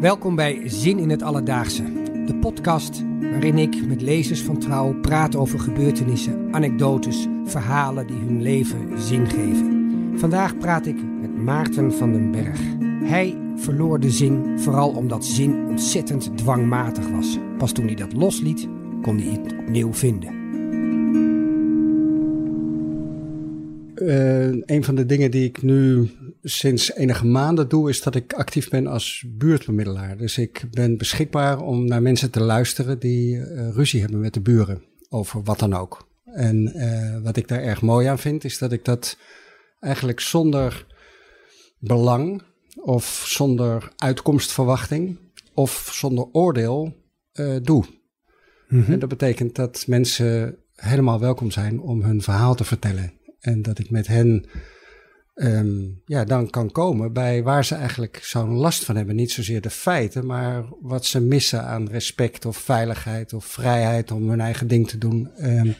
Welkom bij Zin in het Alledaagse, de podcast waarin ik met lezers van Trouw praat over gebeurtenissen, anekdotes, verhalen die hun leven zin geven. Vandaag praat ik met Maarten van den Berg. Hij verloor de zin vooral omdat zin ontzettend dwangmatig was. Pas toen hij dat losliet, kon hij het opnieuw vinden. Uh, een van de dingen die ik nu sinds enige maanden doe, is dat ik actief ben als buurtbemiddelaar. Dus ik ben beschikbaar om naar mensen te luisteren die uh, ruzie hebben met de buren over wat dan ook. En uh, wat ik daar erg mooi aan vind, is dat ik dat eigenlijk zonder belang of zonder uitkomstverwachting of zonder oordeel uh, doe. Mm -hmm. En dat betekent dat mensen helemaal welkom zijn om hun verhaal te vertellen. En dat ik met hen um, ja, dan kan komen bij waar ze eigenlijk zo'n last van hebben. Niet zozeer de feiten, maar wat ze missen aan respect of veiligheid of vrijheid om hun eigen ding te doen. Um,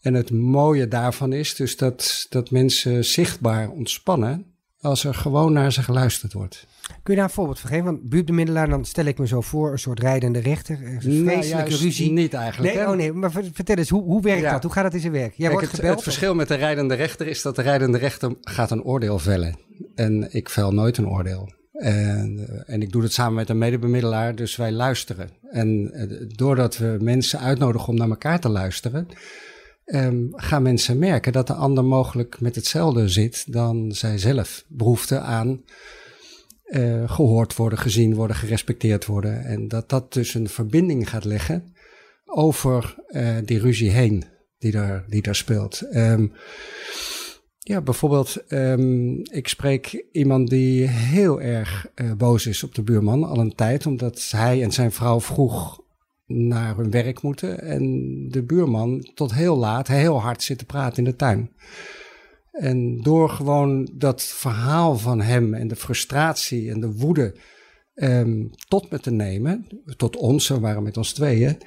en het mooie daarvan is dus dat, dat mensen zichtbaar ontspannen als er gewoon naar ze geluisterd wordt. Kun je daar een voorbeeld van geven? Want buurtbemiddelaar, dan stel ik me zo voor, een soort rijdende rechter. Een vreselijke nee, ruzie. niet eigenlijk. Nee, oh nee, maar vertel eens, hoe, hoe werkt ja. dat? Hoe gaat dat in zijn werk? Jij Kijk, wordt het, gebeld? Het verschil met de rijdende rechter is dat de rijdende rechter gaat een oordeel vellen. En ik vel nooit een oordeel. En, en ik doe het samen met een medebemiddelaar, dus wij luisteren. En doordat we mensen uitnodigen om naar elkaar te luisteren, um, gaan mensen merken dat de ander mogelijk met hetzelfde zit dan zij zelf. Behoefte aan uh, gehoord worden, gezien worden, gerespecteerd worden. En dat dat dus een verbinding gaat leggen over uh, die ruzie heen die daar, die daar speelt. Um, ja, bijvoorbeeld, um, ik spreek iemand die heel erg uh, boos is op de buurman al een tijd, omdat hij en zijn vrouw vroeg naar hun werk moeten en de buurman tot heel laat heel hard zit te praten in de tuin. En door gewoon dat verhaal van hem en de frustratie en de woede um, tot me te nemen, tot ons, we waren met ons tweeën,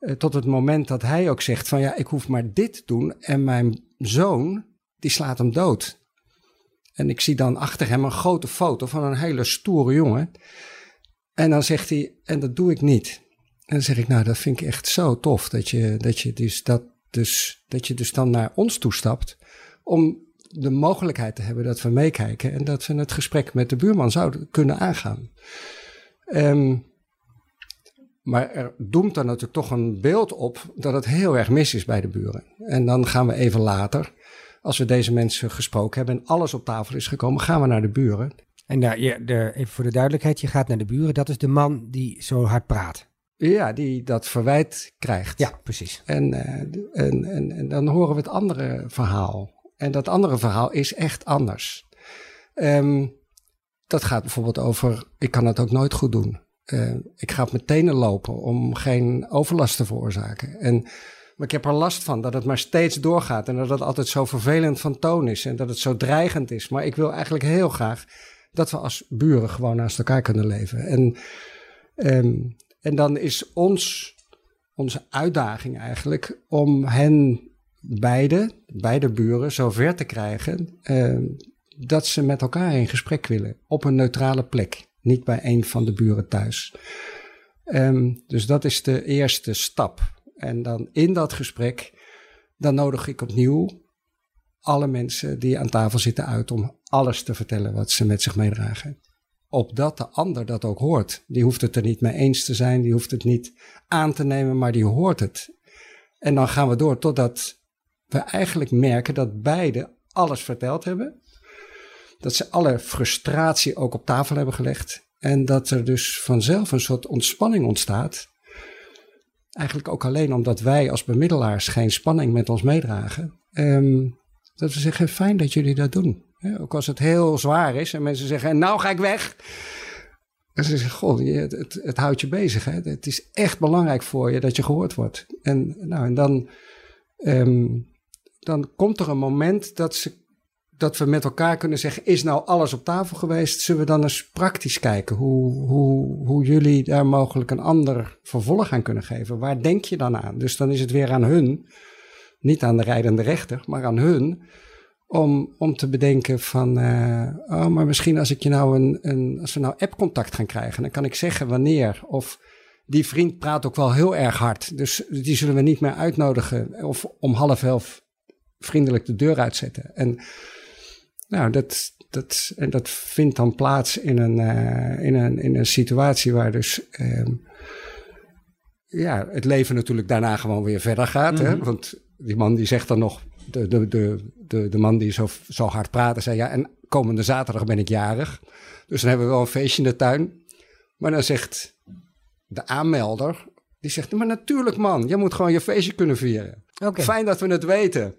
uh, tot het moment dat hij ook zegt van ja, ik hoef maar dit te doen en mijn zoon, die slaat hem dood. En ik zie dan achter hem een grote foto van een hele stoere jongen. En dan zegt hij, en dat doe ik niet. En dan zeg ik, nou, dat vind ik echt zo tof dat je, dat je, dus, dat, dus, dat je dus dan naar ons toestapt om de mogelijkheid te hebben dat we meekijken en dat we het gesprek met de buurman zouden kunnen aangaan. Um, maar er doemt dan natuurlijk toch een beeld op dat het heel erg mis is bij de buren. En dan gaan we even later, als we deze mensen gesproken hebben en alles op tafel is gekomen, gaan we naar de buren. En daar, even voor de duidelijkheid, je gaat naar de buren, dat is de man die zo hard praat. Ja, die dat verwijt krijgt. Ja, precies. En, uh, en, en, en, dan horen we het andere verhaal. En dat andere verhaal is echt anders. Um, dat gaat bijvoorbeeld over, ik kan het ook nooit goed doen. Uh, ik ga op mijn tenen lopen om geen overlast te veroorzaken. En, maar ik heb er last van dat het maar steeds doorgaat en dat het altijd zo vervelend van toon is en dat het zo dreigend is. Maar ik wil eigenlijk heel graag dat we als buren gewoon naast elkaar kunnen leven. En, um, en dan is ons, onze uitdaging eigenlijk om hen beide, beide buren, zover te krijgen uh, dat ze met elkaar in gesprek willen. Op een neutrale plek, niet bij een van de buren thuis. Um, dus dat is de eerste stap. En dan in dat gesprek, dan nodig ik opnieuw alle mensen die aan tafel zitten uit om alles te vertellen wat ze met zich meedragen. Opdat de ander dat ook hoort. Die hoeft het er niet mee eens te zijn, die hoeft het niet aan te nemen, maar die hoort het. En dan gaan we door totdat we eigenlijk merken dat beide alles verteld hebben. Dat ze alle frustratie ook op tafel hebben gelegd. En dat er dus vanzelf een soort ontspanning ontstaat. Eigenlijk ook alleen omdat wij als bemiddelaars geen spanning met ons meedragen. Um, dat we zeggen, fijn dat jullie dat doen. Ook als het heel zwaar is en mensen zeggen, en nou ga ik weg. En ze zeggen, goh, het, houdt je bezig. Hè? Het is echt belangrijk voor je dat je gehoord wordt. En, nou, en dan, um, dan komt er een moment dat, ze, dat we met elkaar kunnen zeggen: Is nou alles op tafel geweest? Zullen we dan eens praktisch kijken hoe, hoe, hoe jullie daar mogelijk een ander vervolg aan kunnen geven? Waar denk je dan aan? Dus dan is het weer aan hun, niet aan de rijdende rechter, maar aan hun, om, om te bedenken van, uh, oh, maar misschien als ik je nou een, een als we nou appcontact gaan krijgen, dan kan ik zeggen wanneer. Of die vriend praat ook wel heel erg hard, dus die zullen we niet meer uitnodigen. Of om half elf vriendelijk de deur uitzetten. En nou, dat, dat, en dat vindt dan plaats in een, uh, in een, in een situatie waar dus um, ja, het leven natuurlijk daarna gewoon weer verder gaat. Mm -hmm. hè? Mhm. Want die man die zegt dan nog, de, de, de, de, de man die zo, zo hard praatte, zei ja, en komende zaterdag ben ik jarig. Dus dan hebben we wel een feestje in de tuin. Maar dan zegt de aanmelder, die zegt, maar natuurlijk man, je moet gewoon je feestje kunnen vieren. Okay. Fijn dat we het weten.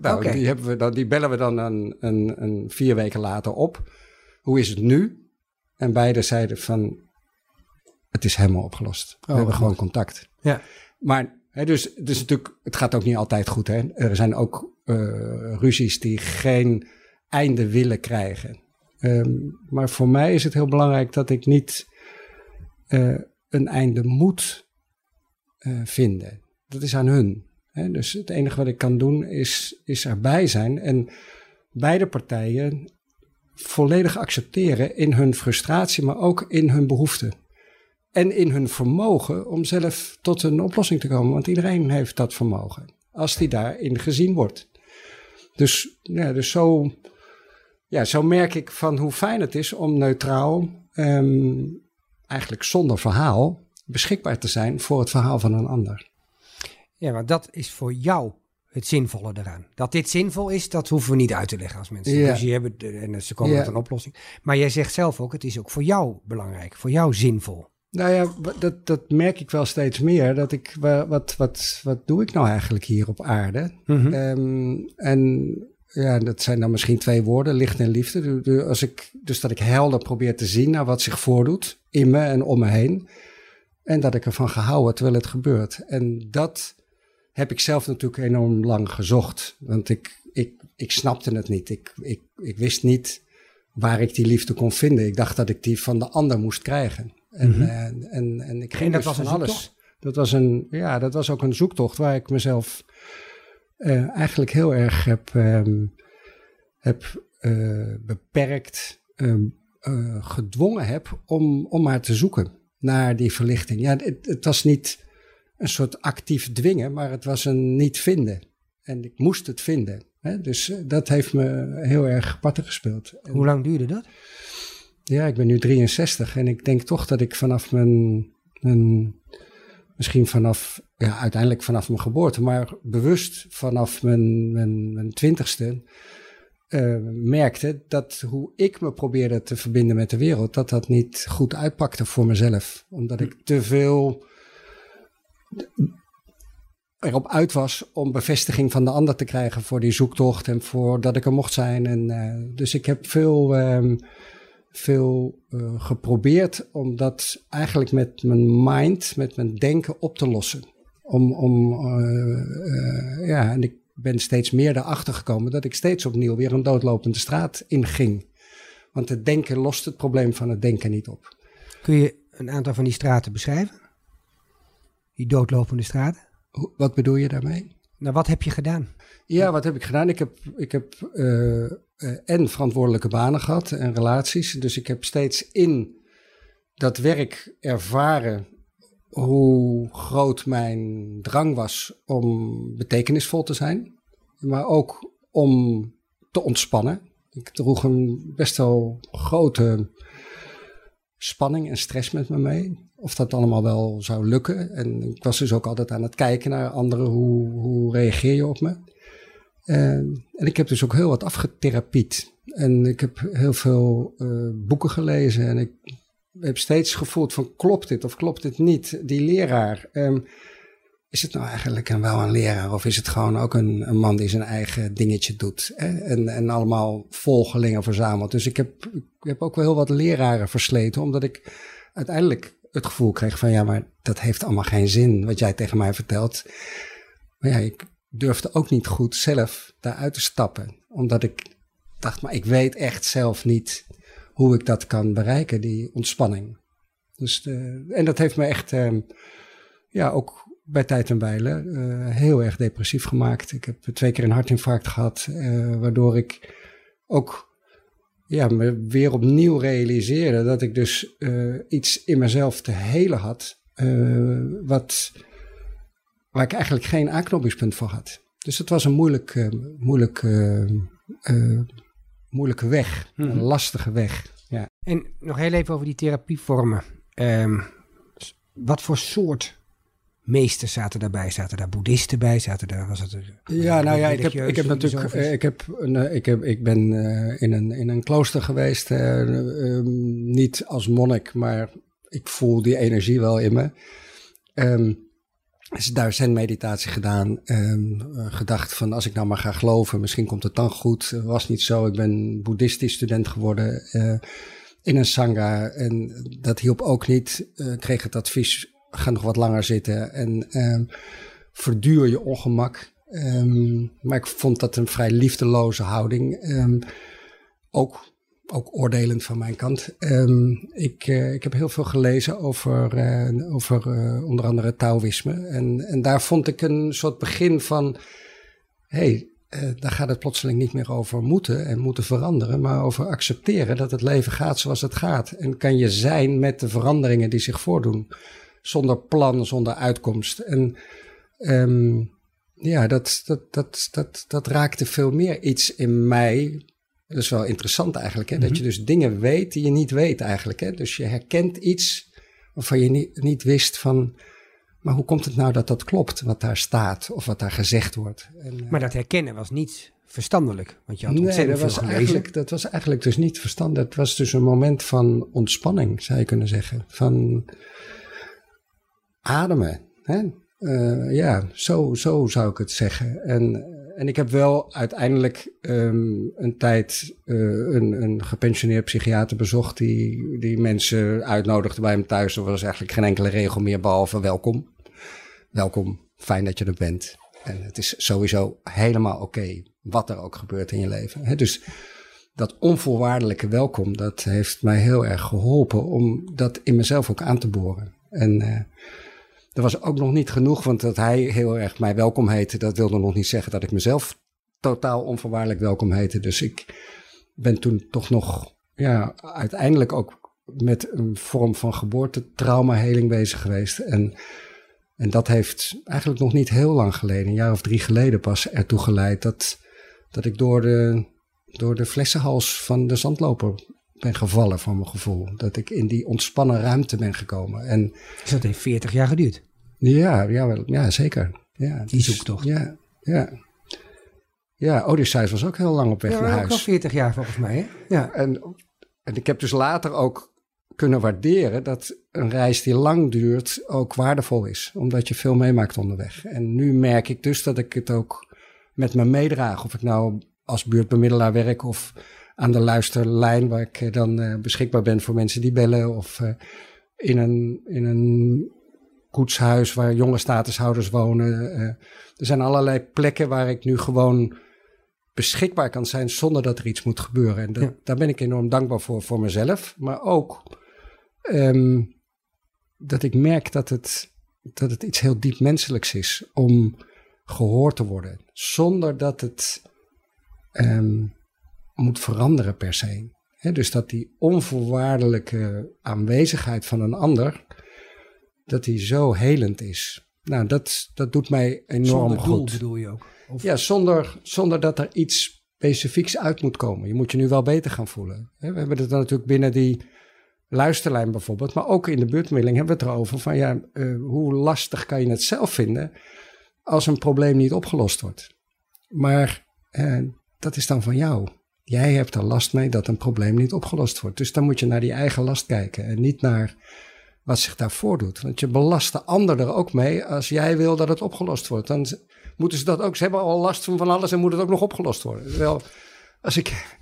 Nou, okay. die, hebben we dan, die bellen we dan een, een, een vier weken later op. Hoe is het nu? En beide zeiden van, het is helemaal opgelost. we Oh, hebben goed. gewoon contact. Ja. Maar dus, dus natuurlijk, het gaat ook niet altijd goed. Hè? Er zijn ook eh, ruzies die geen einde willen krijgen. Ehm, maar voor mij is het heel belangrijk dat ik niet eh, een einde moet eh, vinden. Dat is aan hun. Dus het enige wat ik kan doen is, is erbij zijn en beide partijen volledig accepteren in hun frustratie, maar ook in hun behoeften. En in hun vermogen om zelf tot een oplossing te komen. Want iedereen heeft dat vermogen. Als die daarin gezien wordt. Dus, ja, dus zo, ja, zo merk ik van hoe fijn het is om neutraal, um, eigenlijk zonder verhaal, beschikbaar te zijn voor het verhaal van een ander. Ja, maar dat is voor jou het zinvolle eraan. Dat dit zinvol is, dat hoeven we niet uit te leggen als mensen. Ja. Dus je hebben, en ze komen Ja. met een oplossing. Maar jij zegt zelf ook, het is ook voor jou belangrijk, voor jou zinvol. Nou ja, dat, dat merk ik wel steeds meer. Dat ik, wa- wat, wat, wat doe ik nou eigenlijk hier op aarde? Mhm. Ehm, en ja, dat zijn dan misschien twee woorden, licht en liefde. Du- du- Als ik, dus dat ik helder probeer te zien naar wat zich voordoet in me en om me heen. En dat ik ervan gehouden terwijl het gebeurt. En dat heb ik zelf natuurlijk enorm lang gezocht. Want ik, ik, ik snapte het niet. Ik, ik, ik wist niet waar ik die liefde kon vinden. Ik dacht dat ik die van de ander moest krijgen. En, eh, en, en ik En ging dat dus was van een alles. zoektocht? Dat was een, ja, dat was ook een zoektocht waar ik mezelf eh, eigenlijk heel erg heb, ehm, heb eh, beperkt, ehm, eh, gedwongen heb om, om maar te zoeken naar die verlichting. Ja, het, het was niet een soort actief dwingen, maar het was een niet vinden. En ik moest het vinden. Hè? Dus dat heeft me heel erg parten gespeeld. En- Hoe lang duurde dat? Ja, ik ben nu 63 en ik denk toch dat ik vanaf mijn, misschien vanaf, ja, uiteindelijk vanaf mijn geboorte, maar bewust vanaf mijn, mijn, mijn twintigste, eh, merkte dat hoe ik me probeerde te verbinden met de wereld, dat dat niet goed uitpakte voor mezelf. Omdat ik te veel erop uit was om bevestiging van de ander te krijgen voor die zoektocht en voor dat ik er mocht zijn. En, eh, dus ik heb veel, ehm, veel eh, geprobeerd om dat eigenlijk met mijn mind, met mijn denken op te lossen. Om, om eh, eh, ja, en ik ben steeds meer erachter gekomen dat ik steeds opnieuw weer een doodlopende straat inging. Want het denken lost het probleem van het denken niet op. Kun je een aantal van die straten beschrijven? Die doodlopende straten? Wat bedoel je daarmee? Nou, wat heb je gedaan? Ja, wat heb ik gedaan? Ik heb, ik heb eh, eh, en verantwoordelijke banen gehad en relaties. Dus ik heb steeds in dat werk ervaren hoe groot mijn drang was om betekenisvol te zijn. Maar ook om te ontspannen. Ik droeg een best wel grote spanning en stress met me mee. Of dat allemaal wel zou lukken. En ik was dus ook altijd aan het kijken naar anderen. Hoe, hoe reageer je op me? Ehm, en ik heb dus ook heel wat afgetherapied. En ik heb heel veel eh, boeken gelezen. En ik heb steeds gevoeld van klopt dit of klopt dit niet? Die leraar. ehm, is het nou eigenlijk een, wel een leraar of is het gewoon ook een, een man die zijn eigen dingetje doet? En, en allemaal volgelingen verzamelt? Dus ik heb, ik heb ook wel heel wat leraren versleten, omdat ik uiteindelijk het gevoel kreeg van ja, maar dat heeft allemaal geen zin wat jij tegen mij vertelt. Maar ja, ik durfde ook niet goed zelf daaruit te stappen, omdat ik dacht, maar ik weet echt zelf niet hoe ik dat kan bereiken, die ontspanning. Dus de, en dat heeft me echt, ehm, ja, ook bij tijd en wijle heel erg depressief gemaakt. Ik heb twee keer een hartinfarct gehad, waardoor ik ook ja, me weer opnieuw realiseerde dat ik dus iets in mezelf te helen had, wat, waar ik eigenlijk geen aanknopingspunt voor had. Dus het was een moeilijk, moeilijk, moeilijke weg, een mhm. lastige weg. Ja. En nog heel even over die therapievormen. Um, wat voor soort meesters zaten daarbij? Zaten daar boeddhisten bij? Zaten daar, was het ja, nou ja, ik heb, ik heb natuurlijk, eh, ik, heb een, eh, ik, heb, ik ben uh, in, een, in een klooster geweest. Uh, um, niet als monnik, maar ik voel die energie wel in me. Um, dus daar zen meditatie gedaan. Um, gedacht van als ik nou maar ga geloven, misschien komt het dan goed. Was niet zo. Ik ben boeddhistisch student geworden. Uh, in een sangha. En dat hielp ook niet. Kreeg het advies, ga nog wat langer zitten en um, verduur je ongemak. Um, maar ik vond dat een vrij liefdeloze houding. Um, ook, ook oordelend van mijn kant. ik, uh, ik heb heel veel gelezen over, uh, over onder andere Taoïsme. En, en daar vond ik een soort begin van... hey, daar gaat het plotseling niet meer over moeten en moeten veranderen, maar over accepteren dat het leven gaat zoals het gaat. En kan je zijn met de veranderingen die zich voordoen, zonder plan, zonder uitkomst. En um, ja, dat, dat, dat, dat, dat raakte veel meer iets in mij. Dat is wel interessant eigenlijk, hè? dat mhm. je dus dingen weet die je niet weet eigenlijk. Hè? Dus je herkent iets waarvan je niet, niet wist van maar hoe komt het nou dat dat klopt, wat daar staat of wat daar gezegd wordt? En, uh, maar dat herkennen was niet verstandelijk, want je had ontzettend nee, dat was Eigenlijk, dat was eigenlijk dus niet verstandig. Het was dus een moment van ontspanning, zou je kunnen zeggen. Van ademen. Hè? Uh, ja, zo, zo zou ik het zeggen. En, en ik heb wel uiteindelijk um, een tijd uh, een, een gepensioneerd psychiater bezocht... Die, die mensen uitnodigde bij hem thuis. Er was eigenlijk geen enkele regel meer behalve welkom welkom, fijn dat je er bent. En het is sowieso helemaal oké wat er ook gebeurt in je leven. dus dat onvoorwaardelijke welkom, dat heeft mij heel erg geholpen om dat in mezelf ook aan te boren. En uh, dat was ook nog niet genoeg, want dat hij heel erg mij welkom heette, dat wilde nog niet zeggen dat ik mezelf totaal onvoorwaardelijk welkom heette. Dus ik ben toen toch nog, ja, uiteindelijk ook met een vorm van geboortetraumaheling bezig geweest. En en dat heeft eigenlijk nog niet heel lang geleden, een jaar of drie geleden pas, ertoe geleid dat, dat ik door de, door de flessenhals van de zandloper ben gevallen, voor mijn gevoel. Dat ik in die ontspannen ruimte ben gekomen. En, dus dat heeft 40 jaar geduurd? Ja, ja, wel, ja zeker. Ja, die dus, zoektocht. Ja, ja. Ja, Odysseus was ook heel lang op weg ja, naar huis. ook al 40 jaar volgens mij, hè? Ja. En, en ik heb dus later ook kunnen waarderen dat een reis die lang duurt ook waardevol is. Omdat je veel meemaakt onderweg. En nu merk ik dus dat ik het ook met me meedraag. Of ik nou als buurtbemiddelaar werk of aan de luisterlijn waar ik dan uh, beschikbaar ben voor mensen die bellen. Of uh, in, een, in een koetshuis waar jonge statushouders wonen. Er zijn allerlei plekken waar ik nu gewoon beschikbaar kan zijn zonder dat er iets moet gebeuren. En dat, ja. daar ben ik enorm dankbaar voor, voor mezelf. Maar ook um, dat ik merk dat het, dat het iets heel diep menselijks is om gehoord te worden. Zonder dat het um, moet veranderen per se. He, dus dat die onvoorwaardelijke aanwezigheid van een ander, dat die zo helend is. Nou, dat, dat doet mij enorm zonder goed. bedoel je ook? Of? Ja, zonder, zonder dat er iets specifieks uit moet komen. Je moet je nu wel beter gaan voelen. We hebben het dan natuurlijk binnen die luisterlijn bijvoorbeeld, maar ook in de buurtmiddeling hebben we het erover van ja, uh, hoe lastig kan je het zelf vinden als een probleem niet opgelost wordt. Maar uh, dat is dan van jou. Jij hebt er last mee dat een probleem niet opgelost wordt. Dus dan moet je naar die eigen last kijken en niet naar wat zich daar voordoet. Want je belast de ander er ook mee als jij wil dat het opgelost wordt. Dan moeten ze dat ook. Ze hebben al last van van alles en moet het ook nog opgelost worden. Wel, als ik,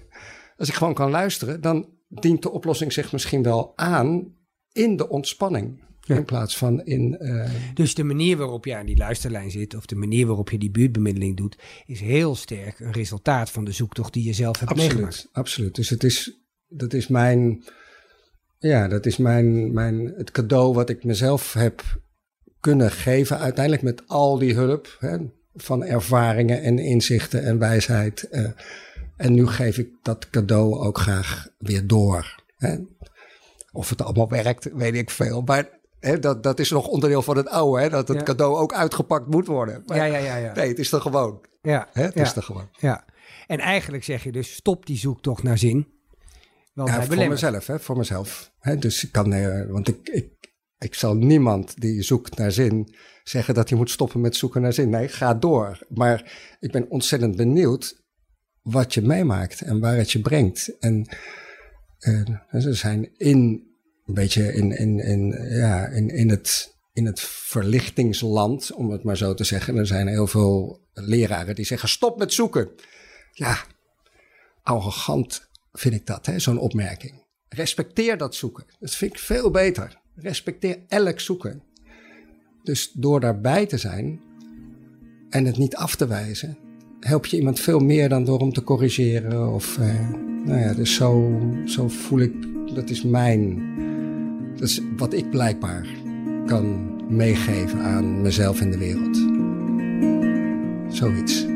als ik gewoon kan luisteren, dan dient de oplossing zich misschien wel aan in de ontspanning. In plaats van in. Uh... Dus de manier waarop je aan die luisterlijn zit, of de manier waarop je die buurtbemiddeling doet, is heel sterk een resultaat van de zoektocht die je zelf hebt absoluut, meegemaakt. Absoluut. Dus het is, dat is mijn. Ja, dat is mijn, mijn, het cadeau wat ik mezelf heb kunnen geven, uiteindelijk met al die hulp hè, van ervaringen en inzichten en wijsheid. Uh, en nu geef ik dat cadeau ook graag weer door. Hè. Of het allemaal werkt, weet ik veel. Maar dat, dat is nog onderdeel van het oude, hè, dat het cadeau ook uitgepakt moet worden. Maar, ja, ja, ja, ja. Nee, het is er gewoon. Ja, het is er gewoon. Ja. En eigenlijk zeg je dus, stop die zoektocht naar zin. Want ja, voor mezelf, hè, voor mezelf. Hè, dus ik kan, uh, want ik, ik, ik zal niemand die zoekt naar zin zeggen dat hij moet stoppen met zoeken naar zin. Nee, ga door. Maar ik ben ontzettend benieuwd wat je meemaakt en waar het je brengt. En uh, ze zijn in een beetje in, in, in, ja, in, in, het, in het verlichtingsland, om het maar zo te zeggen. Er zijn heel veel leraren die zeggen: stop met zoeken. Ja, arrogant vind ik dat, zo'n opmerking. Respecteer dat zoeken. Dat vind ik veel beter. Respecteer elk zoeken. Dus door daarbij te zijn en het niet af te wijzen, help je iemand veel meer dan door hem te corrigeren. Of, eh, nou ja, dus zo, zo voel ik, dat is mijn, dat is wat ik blijkbaar kan meegeven aan mezelf en de wereld. Zoiets.